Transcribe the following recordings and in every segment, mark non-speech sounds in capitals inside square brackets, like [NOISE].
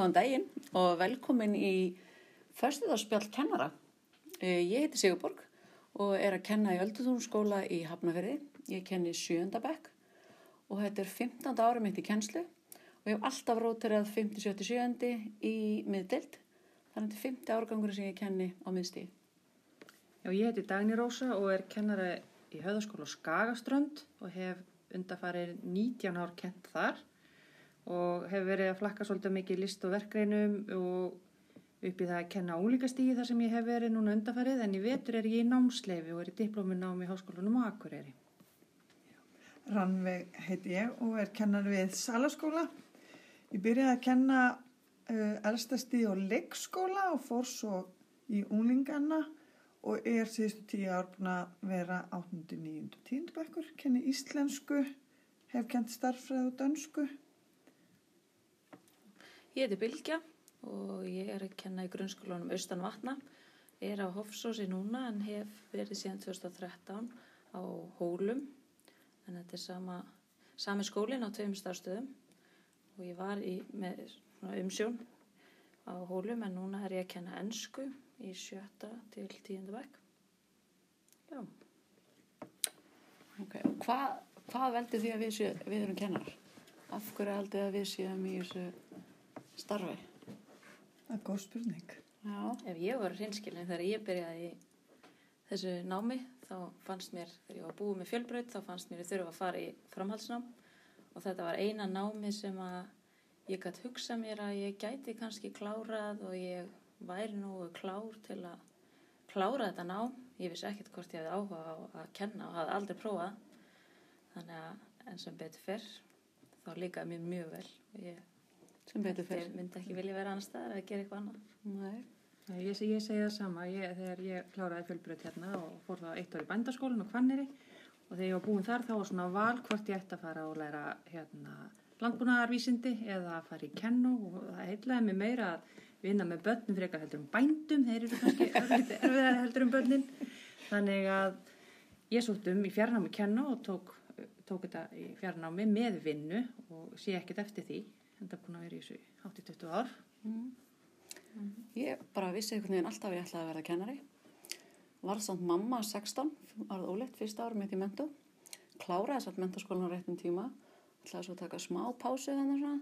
Góðan daginn og velkomin í Föstuðarspjall kennara. Eh, Ég heiti Sigurborg og er að kenna í Öldutúnskóla í Hafnafjörði. Ég kenni sjöndabekk og þetta er 15. ári mitt í kennslu og ég hef alltaf róterað 50-77 í miðdild. Þannig að er 50 árgangur sem ég kenni á miðstíð. Já, ég heiti Dagný Rósa og er kennara í höfðaskóla á Skagaströnd og hef undarfarið 19 ár kent þar og hef verið að flakka svolítið mikið list og verkreinum og upp í það að kenna ólíkastígi þar sem ég hef verið núna undarfarið en í vetur er ég í námsleifi og er í diplóminnámi í háskólanum Akureyri. Rannveig heiti ég og er kennar við Salaskóla. Ég byrjaði að kenna uh, elstasti og leikskóla og fór svo í unglinganna og er síðustu tíu ár búin að vera 8. 9. og 10. bekkur. Kenni íslensku, hef kent starffræð og dönsku. Ég heiti Bilgja og ég er að kenna í grunnskólanum Austan Vatna. Ég er á Hofsósi núna en hef verið síðan 2013 á Hólum. En þetta er sama, sami skólinn á tveim starfstöðum og ég var í, með umsjón á Hólum en núna er ég að kenna ennsku í sjötta til tíundu bekk. Já. Okay. Hvað, hvað veldur því að við, við erum kennar? Af hverju haldið að við séum í þessu starfi? Það er góð spurning. Já, Ef ég var hreinskilin þegar ég byrjaði í þessu námi þá fannst mér, þegar ég var búið með fjölbraut þá fannst mér þurfa að fara í framhaldsnám og þetta var eina námi sem að ég gætt hugsa mér að ég gæti kannski klárað og ég væri nú klár til að klára þetta nám. Ég vissi ekkert hvort ég hefði áhuga á að kenna og hafði aldrei prófað. Þannig að enn sem betur fyrr þá líkaði mér mjög vel og ég sem betur myndi, fyrir. myndi ekki vilja vera annar staðar eða gera eitthvað annað. Nei. Ég, ég segi það sama, ég, þegar ég kláraði fjölbröð hérna og fór þá eitt ár í bændaskólan og hvanniri og þegar ég var búin þar þá var svona val hvort ég ætti að fara og læra hérna landbúnaðarvísindi eða að fara í kennu og það heitlaði mig meira að vinna með börnum fyrir eitthvað heldur um bændum, þeir eru kannski [LAUGHS] örlítið erfiðar heldur um börnin. Þannig að ég sótt um í fjarnámi kennu og tók, tók þetta í fjarnámi með vinnu og sé ekkert eftir því. Þetta er búin að vera í þessu 80-20 ár. Ég bara vissi einhvern veginn alltaf að ég ætlaði að verða kennari. Var samt mamma 16, varð óleitt fyrsta árum mitt í mentu. Kláraði samt mentaskólan á réttum tíma. ætlaði svo að taka smá pásu þannig svona,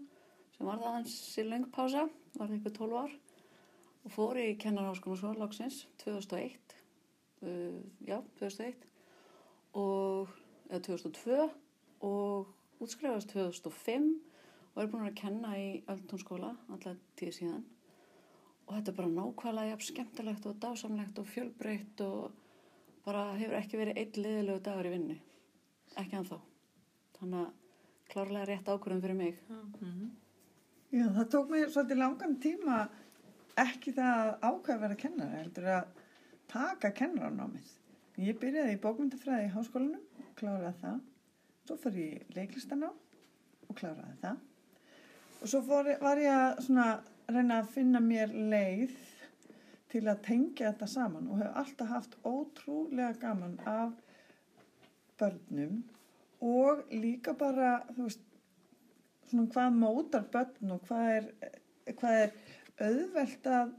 sem var það hans í löng pása, var það ykkur 12 ár. Og fór í kennarháskólan svo lagsins 2001, uh, já, 2001, og, eða 2002 og útskrifast 2005 og er búin að kenna í Öldunskóla allar tíð síðan og þetta er bara nákvæmlega jafn skemmtilegt og dásamlegt og fjölbreytt og bara hefur ekki verið einn liðilegu dagur í vinnu ekki anþá þannig að klárlega rétt ákvörðum fyrir mig Já, það tók mig svolítið langan tíma ekki það að ákveða að vera kennara, heldur að taka kennaranámið. Ég byrjaði í bókmyndafræði í háskólanum kláraði það. Svo fór ég í leiklistaná og kláraði það. Og svo fór, var ég að svona, reyna að finna mér leið til að tengja þetta saman og hef alltaf haft ótrúlega gaman af börnum og líka bara, þú veist, svona hvað mótar börn og hvað er, hvað er auðvelt að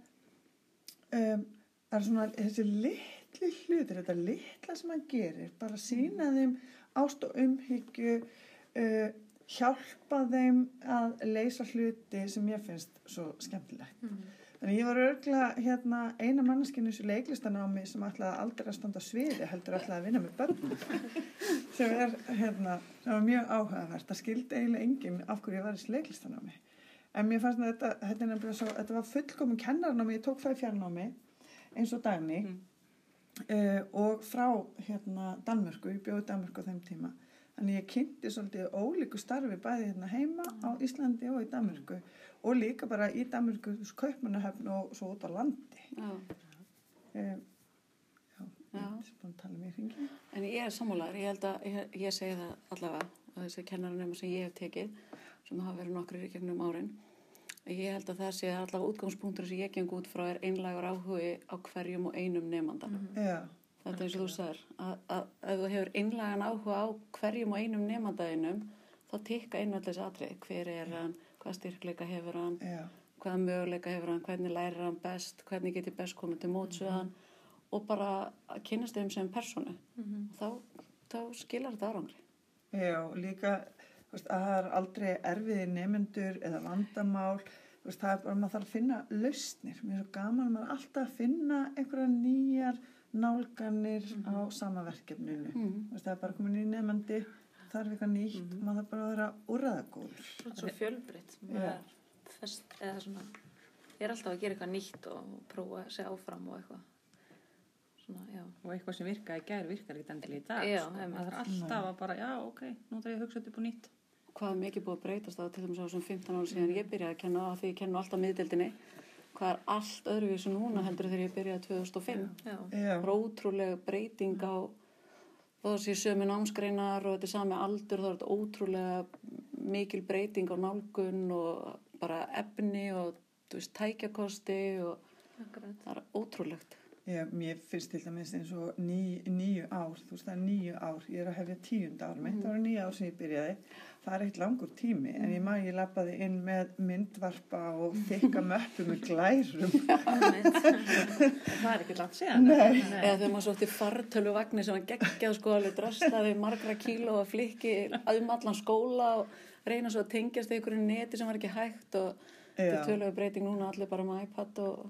um, það er svona þessi litli hlutir, þetta litla sem hann gerir, bara sína þeim ást og umhyggju, uh, hjálpa þeim að leysa hluti sem ég finnst svo skemmtilegt. Þannig ég var örgla hérna, eina manneskinu þessu leiklistanámi sem ætlaði aldrei að standa á sviði heldur ætlaði að vinna með börnum. [LAUGHS] Sem er hérna, sem var mjög áhugavert. Það skildi eiginlega enginn af hverju ég var í þessu leiklistanámi. En mér fannst að þetta, þetta, er svo, þetta var fullkomum kennarnámi. Ég tók það í fjarnámi eins og Dagni uh, og frá hérna Danmörku, ég bjóði Danmörku á þeim tíma Þannig ég kynnti svolítið ólíku starfi bæði hérna heima á Íslandi og í Danmörku og líka bara í Danmörku kaupmannahöfn og svo út á landi. Já. Um, já, Já. ég er búin að tala mér hringi. En ég er sammálar, ég held að ég, ég segi það allavega að þessi kennaranema sem ég hef tekið sem hafa verið nokkur í gegnum árin ég held að það sé allavega útgangspunktur sem ég geng út frá er einlagur áhugi á hverjum og einum nefnda. Já, Þetta eins og þú sagðir, að, að ef þú hefur einlagan áhuga á hverjum og einum nefndaðinum, þá tikka inn allir þessi atrið. Hver er hann, hvað styrkleika hefur hann, já, hvaða möguleika hefur hann, hvernig lærir hann best, hvernig get ég best komið til móts við hann? Og bara að kynast þeim sem personu. Þá, þá skilar þetta árangri. Já, líka að það er aldrei erfiði nefnendur eða vandamál. Veist, það er bara maður þarf að finna lausnir. Mér er svo gaman að maður alltaf að finna einhverja nýjar nálganir á sama verkefninu Mm. Veist, það er bara komin í nefnendi þarf eitthvað nýtt, maður þarf bara að vera úrraðagóður Svo, svo fjölbreytt. Já. Maður fest, eða svona, ég er alltaf að gera eitthvað nýtt og prófa að segja áfram og eitthvað. Svona, og eitthvað sem virkaði í gær virkar ekki endilega í dag Já, sko. það er alltaf að bara, já, ok, nú þarf ég að hugsa þetta upp á nýtt Hvað er mikið búið að breytast á til dæmis á þessum 15 ára síðan ég byrjaði að kenna að því ég kennu alltaf miðdeldinni. Hvað er allt öðruvísu núna heldur þegar ég byrjaði 2005. Já. Já, Það er ótrúlega breyting á þó að sé sömu námsgreinar og þetta er sami aldur þá er þetta ótrúlega mikil breyting á nálgun og bara efni og þú veist, tækjakosti og Akkurat. það er ótrúlegt. Já, mér finnst til dæmis eins og ný, nýju ár, þú veist það er nýju ár, ég er að hefja tíund ár mitt, það var nýju ár sem ég byrjaði, það er eitt langur tími, en ég maður ég lappaði inn með myndvarpa og [LAUGHS] þykka möppu með glærum. [LAUGHS] það er ekki langt síðan Nei. Eða? Þegar maður sótti fartölu vagnir sem var geggjað sko alveg drastaði margra kíló og flikki um allan skóla og reyna svo að tengjast í einhverju neti sem var ekki hægt og þetta Já. tölulega breyting núna allir bara með iPad og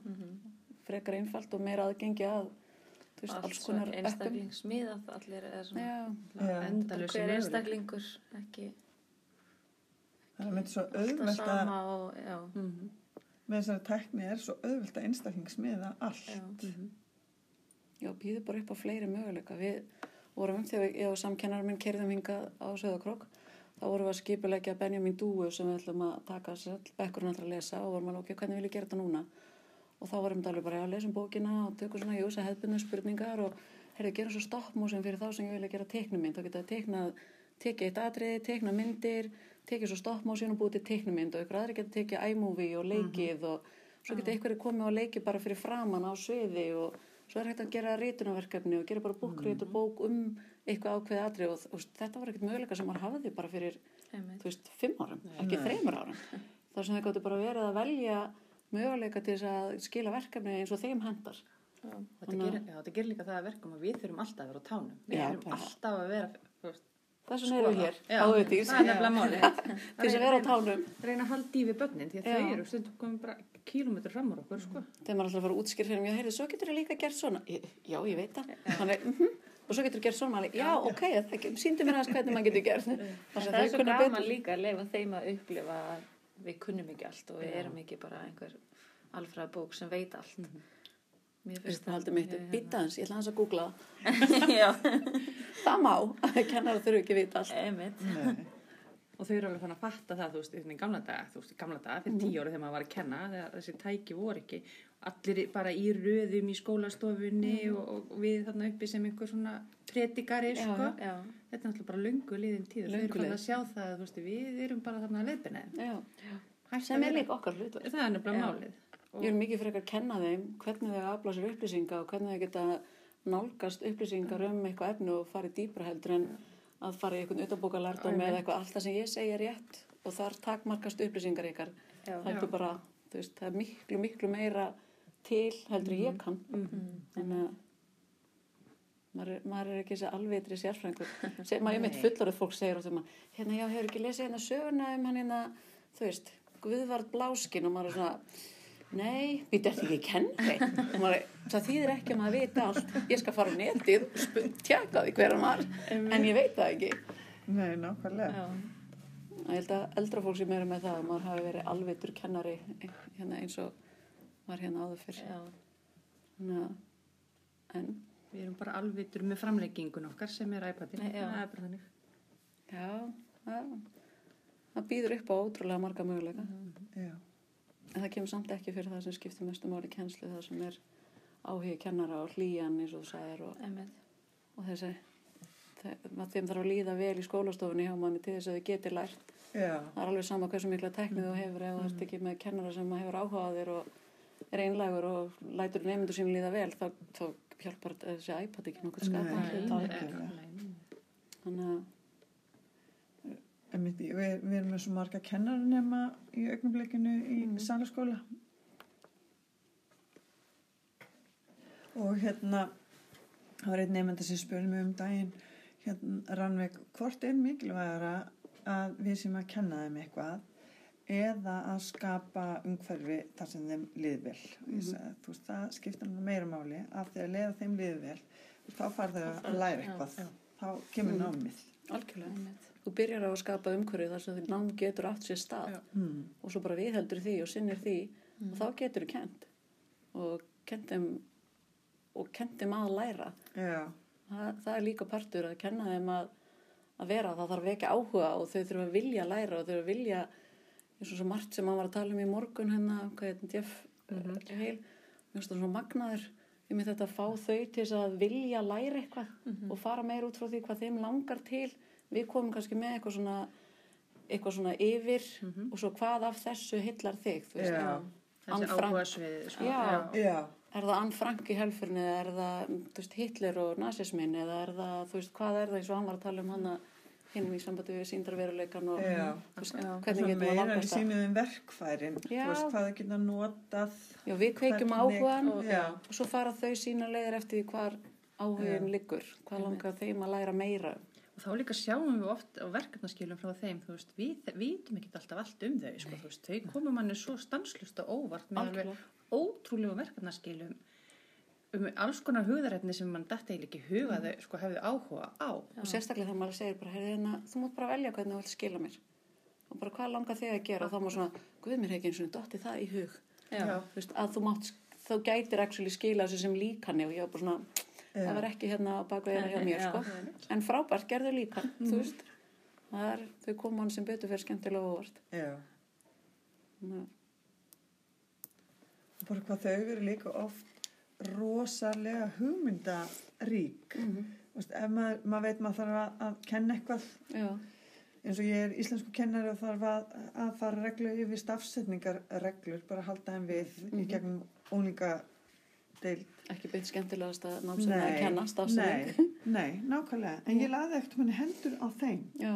frekar einfalt og meira aðgengi að þú veist, alls konar einstaklingsmiðað, allir er endalösi hver einstaklingur, ekki Það myndi svo auðvelt að, Mhm. með þessari tækni er svo auðvelt að einstaklingsmiða allt. já, já, býður bara upp á fleiri möguleika. Við vorum um þegar ég og samkennar minn kerðum hingað á Söðakrók þá vorum við að skipulegja Benjamin Dúu sem við ætlum að taka sér bekkurinn allra að lesa og vorum alveg ok, hvernig vil ég gera þetta núna og þá varum við alveg bara að lesa um bókina og tökum svona júsa hefðbundin spurningar og herrið gera svo stoppmúsin fyrir þá sem ég vilja gera teiknumind þá geta teiknað, tekið eitt atriði, teiknað myndir tekið svo stoppmúsin og búið til teiknumind og ykkur aðri geta tekið iMovie og leikið og svo geta ykkur komið og leikið bara fyrir framann á sviði og svo er hægt að gera rítunarverkefni og gera bara búkrít og bók um eitthvað ákveðið atrið og, og þetta var ekkert möguleika sem maður hafði bara fyrir þú veist, fimm árum, ekki þreymur árum. [LAUGHS] Þar sem þau gáttu bara verið að velja möguleika til þess að skila verkefni eins og þeim hendar Já. Og Þetta gerir, já, þetta gerir líka það að verkum að við þurfum alltaf að vera á tánum. Við Já, þurfum bara. alltaf að vera, við hér Já, á auðvitís það er nefnilega málið. [LAUGHS] til þess að vera á tánum Reyna að halda í við börnin, því að Já. þau eru stundum komið bara kílómetri fram úr okkur, sko. þegar maður alltaf að fara að útskýra fyrir mig, heyrðu, svo getur þú líka gert svona já, ég veit það Þannig, mm og svo getur þú gert svona já, ok, síndu mér aðeins hvernig maður getur gert það er þau svo gaman líka að leifa þeim að upplifa að við kunnum ekki allt og við erum ekki bara einhver alfræða bók sem veit allt. Mér finnst mitt, mjög, býta hans, ég ætla hans að googla. [LAUGHS] Já, [LAUGHS] það má, [LAUGHS] kennar þurfu ekki vita allt. Og þau eru alveg fann að fatta það, þú veist, í gamla daga, þú veist, í gamla daga, fyrir tíu ára þegar maður var að kenna, þegar þessi tæki voru ekki, allir bara í röðum í skólastofunni og, og við þarna uppi sem einhver svona predikari, Já, sko. Já, Þetta er náttúrulega bara löngu liðin tíð þau eru fann að sjá það, þú veist, við erum bara þarna að Hætt sem að er líka okkar hlut Það er nefnilega málið. Og, Ég er mikið frekar að kenna þeim hvernig þau afla sér upplýsinga og hvernig þau geta nálgast upplýsingar um eitthvað efni og farið dýpra heldur en að fara í eitthvað utanbókalærdum eða eitthvað. Allt það sem ég segi er rétt og þar takmarkast upplýsingar ykkar. bara, veist, það er miklu, miklu meira til heldur en ég kann. Þannig að maður er, maður er ekki þessi alvitri sérfrængur. [LAUGHS] Sem maður einmitt fullorðið fólk segir þeim að, hérna, já, hefur ekki lesið hérna söguna um hann hérna, þú veist, Guðvard Bláskin og maður er svona, nei, við þetta ekki kennari. Og maður er, það þýðir ekki að maður vita allt. Ég skal fara á netið og tjekka því hver hann var, en ég veit það ekki. Nei, nákvæmlega. já, Ég held að eldra fólk sem eru með það, að maður hafi verið alvitur kennari hérna eins og var hérna áður fyrr. en, Við erum bara alvitur með framleggingun okkar sem er iPadin. Nei, já. Það er bara þannig. já, það, það býður upp á ótrúlega marga möguleika. Já. En það kemur samt ekki fyrir það sem skiptir mestu máli í kennslu, það sem er áhugi kennara og hlýjan eins og þú sagðir og, og þessi, þeim þarf að líða vel í skólastofunni hjá manni til þess að þau geti lært. Já. Það er alveg sama hversu mikla teknið þú hefur ef þú ert ekki með kennara sem hefur áhuga á þér og einlægur og lætur nefndu sín líða vel, þá, þá hjálpar þessi iPad ekki nokkuð skapa. Þannig að, við, við erum með svo marga kennarnema í augnablikinu í mm. salaskóla og hérna það var einn nefnda sem spurði mig um daginn hérna Rannveig, hvort er mikilvægara að við sem að kenna þeim eitthvað eða að skapa umhverfi þar sem þeim liði vel og ég sagði, þú veist, það skiptir meira máli af því að leiða þeim liði vel þá fara þau að læra eitthvað þá kemur Mhm. námið Algjörlega. Þú byrjar á að skapa umhverju þar sem því nám getur átt sér stað Já. mm. og svo bara viðheldur því og sinnir því og þá getur þú kent og kentum og kentum að læra. Já, Það, það er líka partur að kenna þeim að, að vera. Það þarf vekja áhuga og þau þurfa að vilja læra og þau þurfa að vilja eins og svo margt sem maður var að tala um í morgun hérna, hvað er þetta, Jeff mm Heil, mér finnst það svona magnaður ég með þetta að fá þau til þess að vilja læra eitthvað og fara meir út frá því hvað þeim langar til. Við komum kannski með eitthvað svona eitthvað svona yfir og svo hvað af þessu hillar þig þú veist, Já. Anne Þessi Frank. áhuga svið, sko. Já. já, er það Anne Frank í helfurni eða er það veist, Hitler og nazismin eða er það, þú veist, hvað er það eins og hann var að tala um hana hinn í sambandi við síndarveruleikan og Já. þú veist, Já. hvernig getum við meira við nálgast það sínum þeim verkfærin þú Já. veist hvað það geta notað Já, við kveikjum áhugan og- og svo fara þau sína leiðir eftir því hvar áhugin liggur, hvað langar þeim að læra meira um. Og þá líka sjáum við oft á verkefnaskilum frá þeim, þú veist, við vitum ekki alltaf allt um þau, sko, þú veist, þau komum manni svo stanslust og óvart með alveg ótrúlegu verkefnaskilum um alls konar hugðarefni sem mann dætti eiginlega ekki huga þau, sko, hefðu áhuga á. og sérstaklega þegar maður segir bara, heyrðu hérna, þú mátt bara velja hvernig þú vilt skila mér. Og bara hvað langar þig að gera? Og þá má svona, guð mér hefði ekki eins og dotti það í hug. Já. þú veist, að þú mátt þá gætir actually skila þessu sem líkani og ég var bara svona, það var ekki hérna á baku eða hjá mér, Já. sko. en frábært, gerðu líkan, þú veist. Það er, þau koma hann sem betur fyrir skemmtilega óvart. Já. Bara hvað þau eru líka oft rosalega hugmyndarík. Mhm. Þú veist, ef maður, maður veit maður þarf að, að kenna eitthvað. Já, eins og ég er íslensku kennari og þarf að, að fara reglu yfir stafsetningarreglur bara halda þeim við í gegnum óninga deil ekki beint skemmtilegast að námsum að kenna stafsending nei, nei, nákvæmlega. En ég laði ekkert manni hendur á þeim. Já,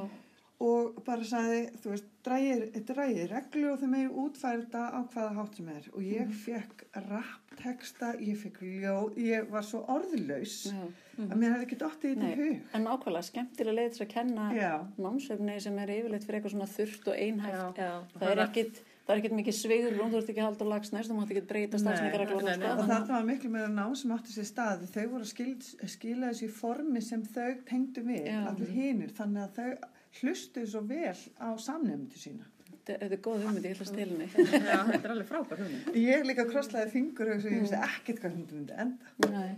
og bara sagði, þú veist, drægir, drægir reglu og þau megi útfæra þetta á hvaða hátt sem er. Og ég fekk rappteksta, ég fekk ljóð, ég var svo orðlaus já að mér hefði ekki þetta í Nei, hug. en nákvæmlega skemmtilega leið til að kenna Já, námsefni sem er yfirleitt fyrir eitthvað svona þurft og einhæft. Já. það er ekkit það er ekkit mikið svegur þú ert ekki að halda á lagsnæst þú mátt ekki breyta nei, nei, og sko. þetta var miklu meira ná sem átti sér stað. Þau voru að skil, skila þessu í formi sem þau tengdu við, allir hinir þannig að þau hlustuðu svo vel á samnefndu sína. þetta þetta er góð hugmynd, ég ætla að stila henni Já, þetta er alveg frábær hugmynd. Ég líka krosslaði fingur og ég vissi ekkert hvað hún myndi enda. Nei.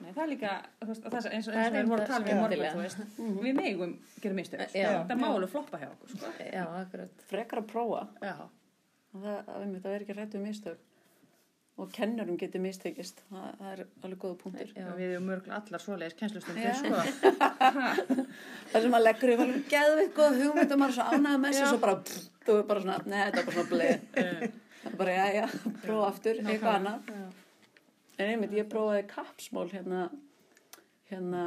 Nei, það er líka, veist, og það er eins og Það eins er og við vorum að tala um í morgun, skemmtilega. þú veist, við megum gera mistök, sko. Já. það má alveg floppa hjá okkur, sko. Já, akkurat. frekar að prófa Já, og það, það, er ekki rættu mistök og kennurum getur mistekist. Það, það er alveg góða punktur. Já. við erum mörgulega allar svoleiðis kennslustundir, sko. [LAUGHS] það sem maður leggur yfir geðveikt góð hugmynd og maður er svo ánægð með þessu svo bara, þú er bara svona, neða, þetta er bara svona bleið það er bara, já, já, prófa aftur eitthvað annað. En einmitt, ég prófaði kapsmól hérna hérna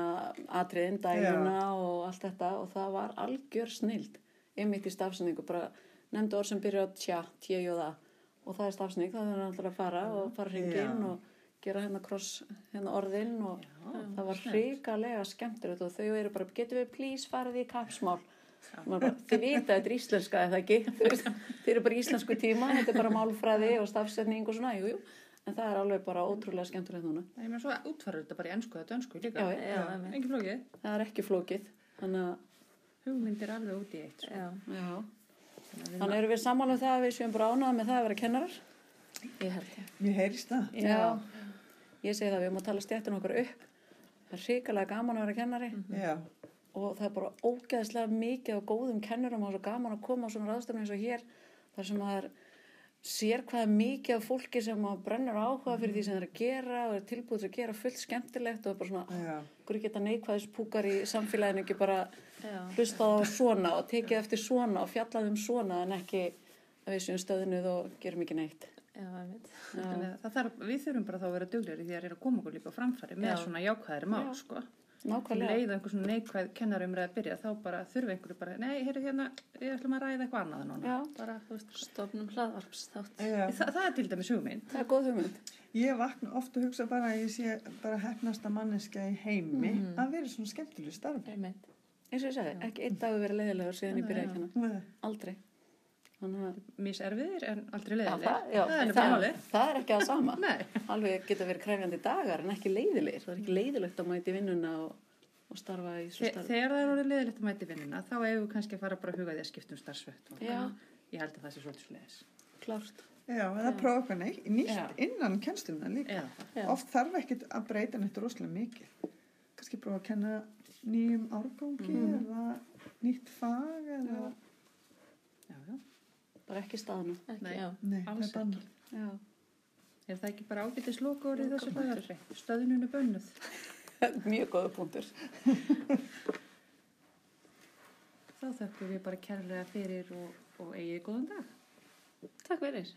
atriðin, dæluna og allt þetta og það var algjör snild einmitt í stafsendingu, bara nefndu orð sem byrja á tja, tja og það og það er stafsending, það er alltaf að fara og fara hringin Já. og gera hérna kross hérna orðin og það var hrikalega skemmtilegt og þau eru bara, getur við please farið í kapsmál bara, þið vita að þetta er íslenska eða ekki [LAUGHS] þið eru bara íslensku tíma þetta er bara málfræði og stafsetning og svona jú, jú. en það er alveg bara ótrúlega skemmtilegt núna Ég meina svo útfæður þetta bara í ennsku eða dönsku líka. Já, já. Já, einmitt. Engin flókið. það er ekki flókið þannig að Hugmyndir alveg út í eitt, sko. Já, já. Þannig erum við sammála um það að við séum bara ánað með það að vera kennarar. Ég held ég. Mér heyrist það. já. ég segi það, við erum að tala stjættin okkar upp. Það er hrikalega gaman að vera kennari. Já, og það er bara ógeðslega mikið á góðum kennurum og svo gaman að koma á svona ráðstöfni eins og hér þar sem það er sér hvað er mikið af fólki sem að brennur áhuga fyrir því sem það er að gera og er tilbúið til að gera fullt skemmtilegt og bara svona, já, hverju geta neikvæðis púkar í samfélaginu ekki bara Já. hlustað á svona og tekið eftir svona og fjallað um svona en ekki að við séum stöðnuð og gerum ekki neitt Já, það þarf, við þurfum bara þá að vera duglegri því að reyna að koma okkur líka á framfæri með Já. svona jákvæðri mál, Já. sko. Nákvæmlega. leið og einhver svona neikvæð kennarumræð að byrja, þá bara þurfi einhverju bara, nei, heyrðu hérna, ég ætlum að ræða eitthvað annað núna. Já. Bara, þú veist, Stofnum hlaðvarpsþátt. Já. Þa, það er til dæmis hugmynd. Það er góð hugmynd. Ég vakna ofta að hugsa bara að ég sé bara hefnasta manneska í heimi Mhm. að vera svona skemmtilegu starfi. Einmitt. Eins og ég sagði, ekki einn dagur verið leiðilegur síðan ég byrjaði að kenna. Nei. Aldrei. Þannig að Míserfiðir en aldrei Já, leiðileg. það, já, það er það, það er ekki það sama. [LAUGHS] Nei. Alveg geta verið krefjandi dagar en ekki leiðilegir. Það er ekki leiðilegt að mæti vinnuna og, og starfa í svo starfi. Þegar það er orðið leiðilegt að mæti vinnuna, þá eigum við kannski að fara bara að huga því að skipta um starfsvett. Já, Ég held að það sé svolítið sliðis. klárt. Já, eða prófa eitthvað neitt, nýtt Já. innan kennsluna líka. Já. Oft þarf ekkit að breyta neitt rosalega mikið. Kannski prófa að kenna nýjum árgangi Mhm. eða nýtt fag eða... Bara ekki staðnum. Ekki, Nei. já. Nei, Alls það er bannað. Já. Er það ekki bara ágættis lokaórið þessu dagar? Stöðnunu bönnuð. [LAUGHS] Mjög góða punktur. [LAUGHS] Þá þökkum við bara kærlega fyrir og, og eigið góðan dag. Takk fyrir.